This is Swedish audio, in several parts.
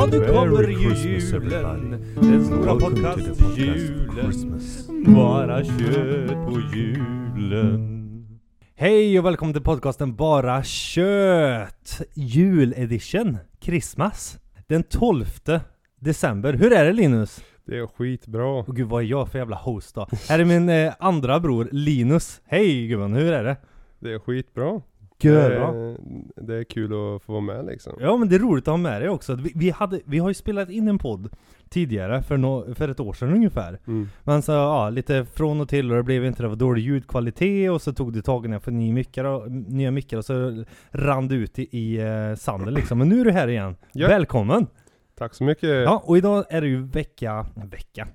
Ja, nu kommer ju julen. Den stora podcast-julen. Bara kött på julen. Hej och välkommen till podcasten Bara kött. Juledition. Christmas. Den 12 december. Hur är det Linus? Det är skitbra. Och gud vad är jag för jävla host då? Här är min eh, andra bror Linus. Hej gubben, hur är det? Det är skitbra. Göra. Det, är kul att få vara med liksom. Ja men det är roligt att ha med dig också. Vi, vi, hade, vi har ju spelat in en podd tidigare, för, nå för ett år sedan ungefär. Mm. Men så, ja, lite från och till och det blev inte det var dålig ljudkvalitet och så tog det tag i när jag får nya mickar och, nya mickar och så rann det ut i, i eh, sanden liksom. Men nu är du här igen. Ja. Välkommen! Tack så mycket. Ja, och idag är det ju vecka, vecka.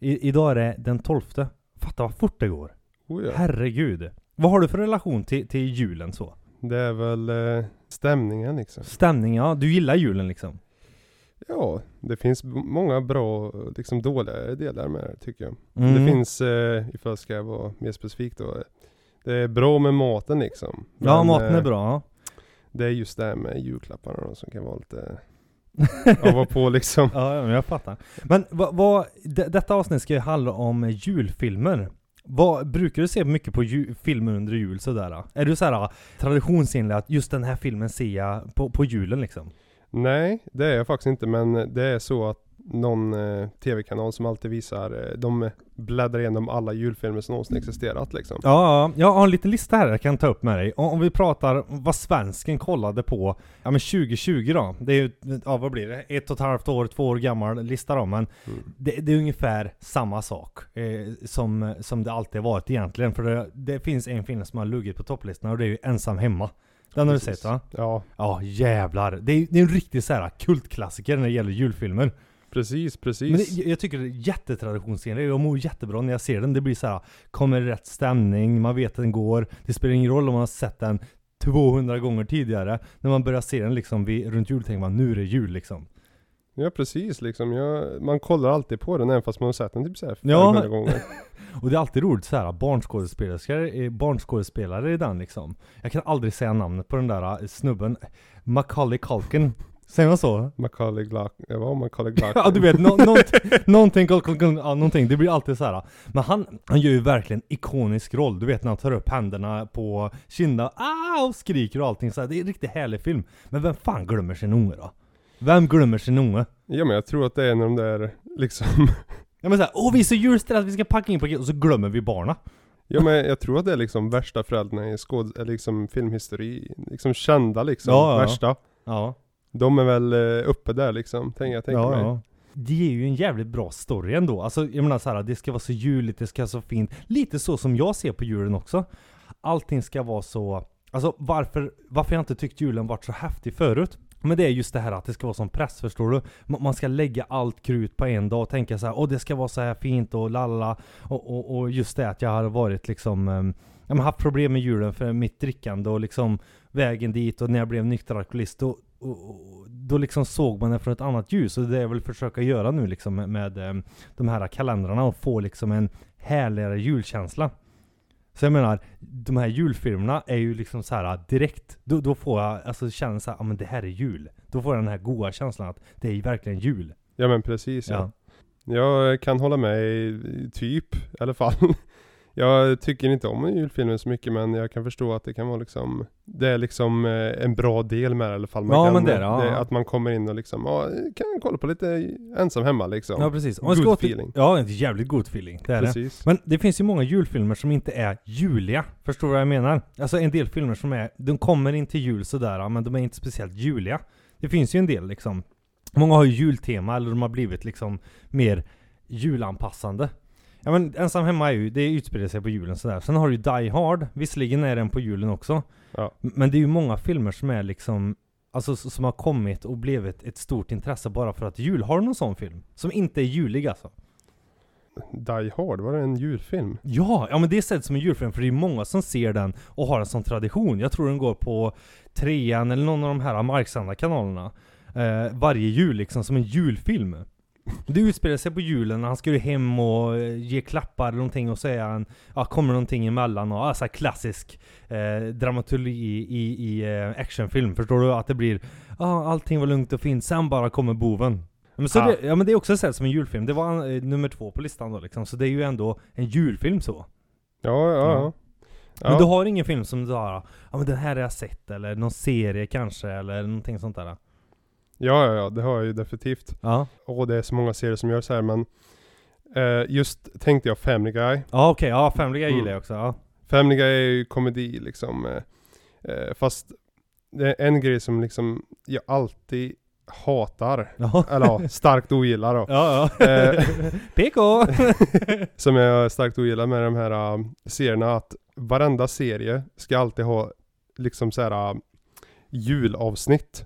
I, idag är det den 12. Fatta vad fort det går. Oh, ja. Herregud. Vad har du för relation till, till julen så? Det är väl eh, stämningen liksom. Stämning, ja. Du gillar julen liksom? Ja, det finns många bra, liksom dåliga delar med det tycker jag. Mm. Det finns, eh, ifall jag ska vara mer specifik då. Det är bra med maten liksom. Ja, Men, maten är eh, bra. Det är just det här med julklapparna då, som kan vara lite av och på liksom. Ja, ja, men jag fattar. Men vad, vad, de, detta avsnitt ska ju handla om julfilmer. Vad, brukar du se mycket på ju, filmer under jul sådär? Är du såhär traditionsenlig att just den här filmen ser jag på, på julen liksom? Nej, det är jag faktiskt inte men det är så att någon eh, tv-kanal som alltid visar, eh, de bläddrar igenom alla julfilmer som någonsin existerat liksom. Ja, ja, jag har en liten lista här jag kan ta upp med dig. Om, om vi pratar vad svensken kollade på, ja men 2020 då. Det är ju, ja vad blir det? Ett och ett halvt år, två år gammal lista då. Men Mm. det, det är ungefär samma sak eh, som, som det alltid varit egentligen. För det, det finns en film som har luggit på topplistan och det är ju Ensam Hemma. Den har du sett va? Ja, Ja jävlar. Det är, det är en riktig så här kultklassiker när det gäller julfilmer. Precis, precis. Men det, jag tycker det är jättetraditionsenlig, jag mår jättebra när jag ser den. Det blir så här, kommer rätt stämning, man vet att den går. Det spelar ingen roll om man har sett den 200 gånger tidigare. När man börjar se den liksom vid, runt jul tänker man nu är det jul liksom. Ja precis liksom, jag, man kollar alltid på den även fast man har sett den typ såhär Ja. 500 gånger. Och det är alltid roligt så här barnskådespelare, eh, barnskådespelare i den liksom. Jag kan aldrig säga namnet på den där eh, snubben. Macaulay Culkin. Säger man så? Macaulay Glack, ja vad Macaulay Glack? Ja du vet, nå någonting, någonting, ja, någonting, det blir alltid så här. Men han, han gör ju verkligen ikonisk roll, du vet när han tar upp händerna på kinderna, ah, och skriker och allting så här. Det är en riktigt härlig film. Men vem fan glömmer sin unge då? Vem glömmer sin unge? Ja men jag tror att det är en av de där liksom Ja men såhär, åh vi är så julstressade, vi ska packa in paket, och så glömmer vi barna. Ja men jag tror att det är liksom värsta föräldrarna i skåd, liksom filmhistoria, liksom kända liksom, Ja, ja. värsta. Ja. De är väl eh, uppe där liksom, tänker jag tänker ja, mig. ja. Det är ju en jävligt bra story ändå. Alltså jag menar såhär, det ska vara så juligt, det ska vara så fint. Lite så som jag ser på julen också. Allting ska vara så... Alltså varför, varför jag inte tyckt julen varit så häftig förut? Men det är just det här att det ska vara som press, förstår du? Ma- Man ska lägga allt krut på en dag och tänka så här, åh det ska vara så här fint och lalala. Och, och, och just det att jag har varit liksom, um, jag har haft problem med julen för mitt drickande och liksom vägen dit och när jag blev nykter alkoholist då, och, och, då liksom såg man det från ett annat ljus och det är jag vill försöka göra nu liksom med, med em, de här kalendrarna och få liksom en härligare julkänsla. Så jag menar, de här julfilmerna är ju liksom så här direkt, då, då får jag alltså känna så här, ja men det här är jul. Då får jag den här goda känslan att det är ju verkligen jul. Ja men precis ja. Ja. Jag kan hålla med i- typ, i alla fall. Jag tycker inte om julfilmer så mycket men jag kan förstå att det kan vara liksom Det är liksom eh, en bra del med det i alla fall. Man Ja, kan, men det är det, ja. Att man kommer in och liksom, ja, kan kolla på lite ensam hemma liksom. Ja precis. Om Good feeling. Ja, en jävligt god feeling. Det är det. Precis. Men det finns ju många julfilmer som inte är juliga. Förstår du vad jag menar? Alltså en del filmer som är, de kommer in till jul sådär, men de är inte speciellt juliga. Det finns ju en del liksom. Många har ju jultema, eller de har blivit liksom mer julanpassande. Ja men Ensam Hemma är ju, det utspelar sig på julen sådär. Sen har du ju Die Hard, visserligen är den på julen också. Ja. Men det är ju många filmer som är liksom Alltså som har kommit och blivit ett stort intresse bara för att jul. Har du någon sån film? Som inte är julig alltså? Die Hard, var det en julfilm? Ja, ja men det är sett som en julfilm för det är många som ser den och har en sån tradition. Jag tror den går på trean eller någon av de här marksända kanalerna. Eh, varje jul liksom, som en julfilm. Det utspelar sig på julen, han ska ju hem och eh, ge klappar eller någonting och är han, ja, kommer någonting emellan och alltså klassisk eh, dramaturgi i, i, eh, actionfilm. Förstår du? Att det blir, ja allting var lugnt och fint, sen bara kommer boven. Men, så Ja. Det, ja men det är också sett som en julfilm, det var eh, nummer två på listan då liksom, så det är ju ändå en julfilm så. Ja, ja, ja. Men du har ingen film som du har, ja men den här har jag sett, eller någon serie kanske, eller någonting sånt där? Ja, ja, ja, det har jag ju definitivt. Ja. Och det är så många serier som gör så här men eh, Just tänkte jag Family Guy. Ja okej, ja Family Guy Mm. gillar jag också, ja. Family Guy är ju komedi liksom. Eh, eh, fast det är en grej som liksom jag alltid hatar. Ja. Eller ja, starkt ogillar då. Ja, ja. Eh. PK! Som jag starkt ogillar med de här um, serierna att varenda serie ska alltid ha liksom så här um, julavsnitt.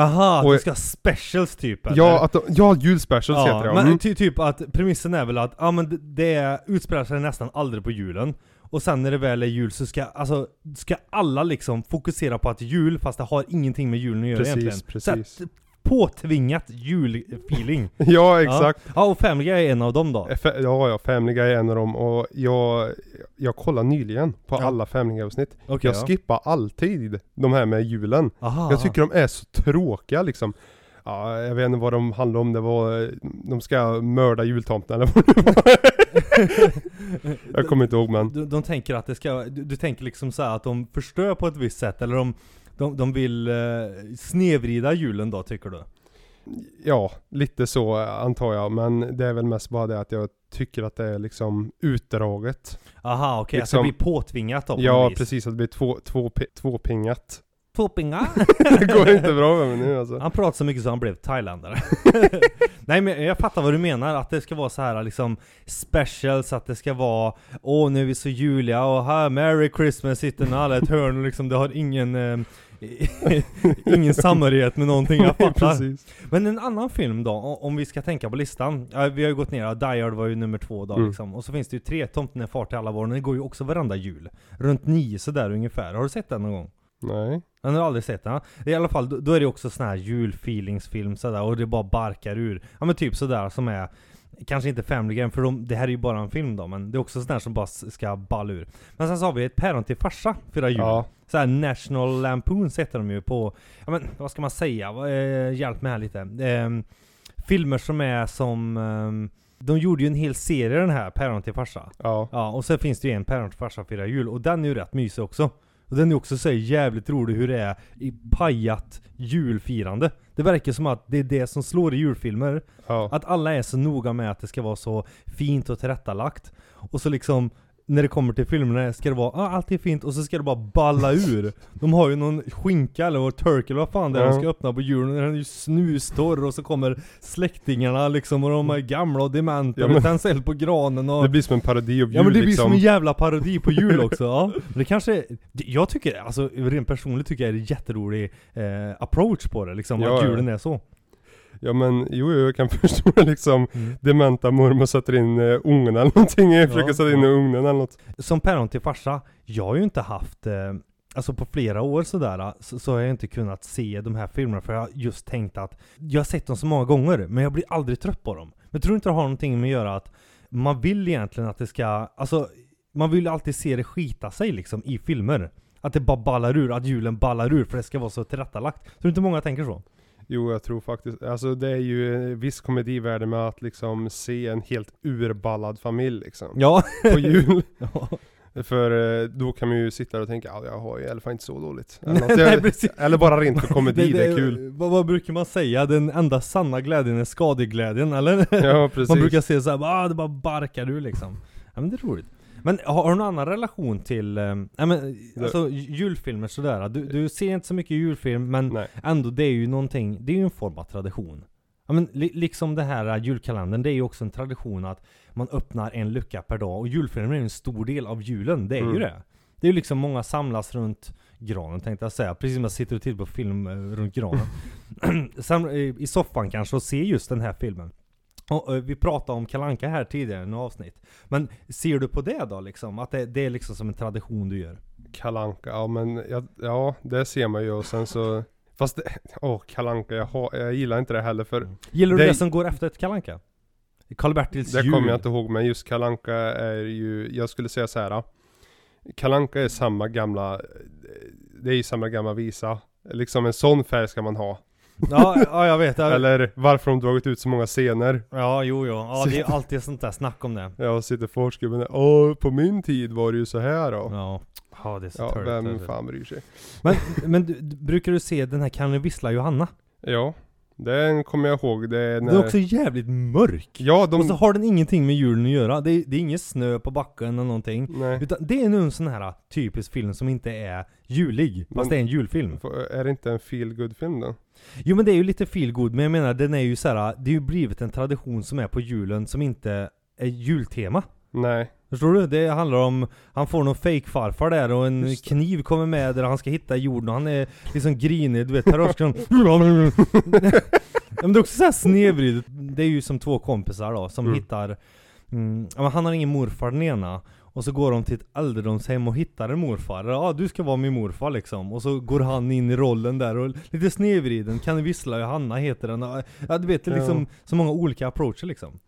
Jaha, Och- du ska ha specials typ eller? Ja, att de, ja, julspecials heter det. men Mm. ty, typ att premissen är väl att, ja men det, det utspelar sig nästan aldrig på julen. Och sen när det väl är jul så ska, alltså, ska alla liksom fokusera på att jul fast det har ingenting med julen att göra Precis, egentligen. precis. Så att, påtvingat julfeeling. Ja, exakt. Ja, och Family Guy är en av dem då. F- Ja, ja, Family Guy är en av dem och jag, jag kollade nyligen på Ja. alla Family Guy-avsnitt. Okej, jag skippar alltid de här med julen. Aha, Jag tycker de är så tråkiga liksom. Ja, jag vet inte vad de handlar om. Det var, de ska mörda jultomten eller vad det var. jag kommer inte ihåg men. de, de tänker att det ska, du, du tänker liksom så här att de förstör på ett visst sätt, eller de, de, de vill eh, snevrida julen då, tycker du? Ja, lite så antar jag. Men det är väl mest bara det att jag tycker att det är liksom utdraget. Aha, okej, Liksom- att det blir påtvingat då på Ja, vis. precis. Att det blir två, två, pi- tvåpingat. Tvåpinga? det går inte bra med mig nu alltså. Han pratar så mycket så han blev thailändare. Nej men jag fattar vad du menar, att det ska vara så här liksom specials, att det ska vara Åh nu är vi så juliga och här Merry Christmas sitter ni alla ett hörn och liksom det har ingen eh, Ingen samhörighet med någonting, jag fattar. Men en annan film då, om vi ska tänka på listan. Ja, vi har ju gått ner, Die Hard var ju nummer två då Mm. liksom. Och så finns det ju tre, Tomten är far till alla barn, den går ju också varenda jul. Runt nio sådär ungefär. Har du sett den någon gång? Nej. Den har aldrig sett den? I alla fall, då, då är det också sån här julfeelingsfilm sådär, och det bara barkar ur. Ja men typ sådär som är Kanske inte Family Guy, för de, det här är ju bara en film då, men det är också sådär som bara ska balla ur. Men sen så har vi ett päron till farsa, fyra jul. Ja. Så här National Lampoons heter de ju på, ja men vad ska man säga? Eh, hjälp mig här lite. Eh, filmer som är som, ehm, de gjorde ju en hel serie den här, Päron till farsa. Ja. Ja, och sen finns det ju en Päron till farsa firar jul, och den är ju rätt mysig också. Och den är också så jävligt rolig hur det är i pajat julfirande. Det verkar som att det är det som slår i julfilmer. Ja. Att alla är så noga med att det ska vara så fint och tillrättalagt. Och så liksom, när det kommer till filmerna ska det vara ah, allt är fint och så ska det bara balla ur. De har ju någon skinka eller vad turkey eller vad fan det är de ska öppna på julen. Den är ju snustorr och så kommer släktingarna liksom och de är gamla och dementa Ja, och tänds eld på granen och... Det blir som en parodi av jul Ja men det blir liksom. som en jävla parodi på jul också, ja. Men det kanske, jag tycker, alltså rent personligt tycker jag det är en jätterolig eh, approach på det liksom, Ja, att julen är så. Ja men jo, jo jag kan förstå det liksom. Mm. Dementa mormor sätter in uh, ugnen eller någonting. Jag försöker Ja. sätta in i ugnen eller något. Som päron till farsa, jag har ju inte haft, eh, alltså på flera år sådär, så, så har jag inte kunnat se de här filmerna för jag har just tänkt att jag har sett dem så många gånger, men jag blir aldrig trött på dem. Men tror du inte det har någonting med att göra att man vill egentligen att det ska, alltså man vill alltid se det skita sig liksom i filmer. Att det bara ballar ur, att julen ballar ur för det ska vara så tillrättalagt. Tror inte många tänker så? Jo jag tror faktiskt, alltså det är ju viss komedivärde med att liksom se en helt urballad familj liksom. Ja. På jul. ja. För eh, då kan man ju sitta och tänka, ja jag har ju i alla fall inte så dåligt. Eller. Nej, eller bara rent för komedi, det, är kul. Vad, vad brukar man säga? Den enda sanna glädjen är skadeglädjen, eller? Ja precis. Man brukar säga såhär, ah, det bara barkar ur liksom. Ja men det är roligt. Men har, du någon annan relation till, ja men alltså julfilmer sådär? Du, du ser inte så mycket julfilm, men Nej. ändå det är ju någonting, det är ju en form av tradition. Ja men li, liksom det här eh, julkalendern, det är ju också en tradition att man öppnar en lucka per dag, och julfilmer är ju en stor del av julen, det är ju Mm. det. Det är ju liksom många samlas runt granen tänkte jag säga, precis som jag sitter och tittar på film eh, runt granen. Sam, I soffan kanske och ser just den här filmen. Och, vi pratade om Kalanka här tidigare i något avsnitt. Men ser du på det då liksom? Att det, det är liksom som en tradition du gör? Kalanka, ja men ja, ja det ser man ju och sen så Fast det, åh Kalanka jag, jag gillar inte det heller för Gillar du det, Det- som går efter ett kalanka? Karl-Bertils Det kommer jag inte ihåg men just Kalanka är ju, jag skulle säga så här. Kalanka är samma gamla, det är ju samma gamla visa. Liksom en sån färg ska man ha. Ja, ja jag vet. Ja, Eller varför de dragit ut så många scener. ja jo, jo. Ja, det är alltid sånt där snack om det. Ja, sitter forskare och Åh, på min tid var det ju så här då. Ja. Ja, det är så Ja, törligt. vem fan bryr sig? Men, men du, brukar du se den här Kan du vissla Johanna? Ja, den kommer jag ihåg. Det är när... Den är också jävligt mörk. Ja, de... Och så har den ingenting med julen att göra. Det är, det är ingen snö på backen eller någonting. Nej. Utan det är nu en sån här typisk film som inte är julig. Fast Men- det är en julfilm. Är det inte en feel film då? Jo men det är ju lite feel good men jag menar den är ju så här. Det är ju blivit en tradition som är på julen som inte är jultema. Nej. Förstår du? Det handlar om, han får någon fake farfar där och en kniv kommer med där han ska hitta jorden och han är liksom grinig, du vet terrorskan Men det är också såhär snedvridet, det är ju som två kompisar då som Mm. hittar mm, Han har ingen morfar den ena och så går de till ett ålderdomshem och hittar en morfar. Ja, du ska vara min morfar liksom. Och så går han in i rollen där och lite snedvriden. Kan vissla Johanna heter den. Ja, du vet, det är liksom så många olika approacher liksom.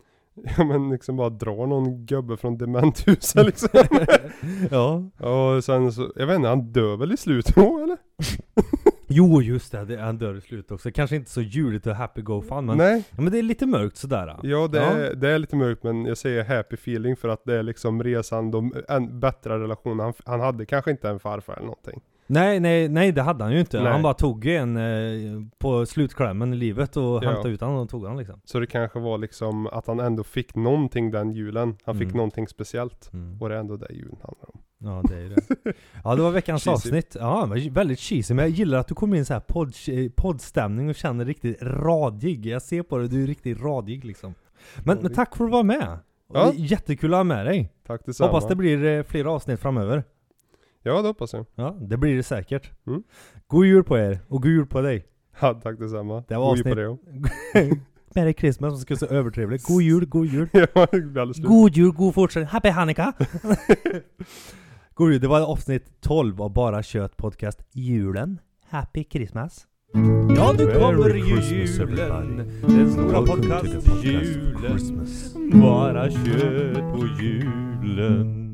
Ja men liksom bara dra någon gubbe från dementhuset liksom. ja. och sen så, jag vet inte, han dör väl i slutet då eller? Jo just det, det är han dör i slutet också. Kanske inte så juligt och happy go fun men, Nej. ja, men det är lite mörkt sådär. Ja det, Ja. Är, det är lite mörkt men jag säger happy feeling för att det är liksom resan, de, en bättre relation. Han, han hade kanske inte en farfar eller någonting. Nej, nej, nej det hade han ju inte. Nej. Han bara tog en eh, på slutklämmen i livet och Ja. hämtade ut han och tog han liksom. Så det kanske var liksom att han ändå fick någonting den julen. Han fick Mm. någonting speciellt. Mm. Och det är ändå det julen handlar om. Ja det är ju det. Ja det var veckans avsnitt. Ja det var väldigt cheesy men jag gillar att du kommer in så här podd, poddstämning och känner riktigt radig. Jag ser på dig, du är riktigt radig liksom. Men, men tack för att du var med. Ja. Jättekul att ha med dig. Tack detsamma. Hoppas det blir eh, fler avsnitt framöver. Ja det hoppas jag. Ja, det blir det säkert. Mm. God jul på er, och god jul på dig. Ja, tack detsamma. Det var God jul på det också. Merry Christmas som ska så övertrevligt. God jul, god jul. Ja. God jul, god fortsättning. Happy Hanukkah! god jul, det var avsnitt 12 av Bara Kött Podcast Julen. Happy Christmas! Ja, nu kommer ju julen. Den stora Welcome to podcast the podcast julen. Christmas. Bara kött på julen.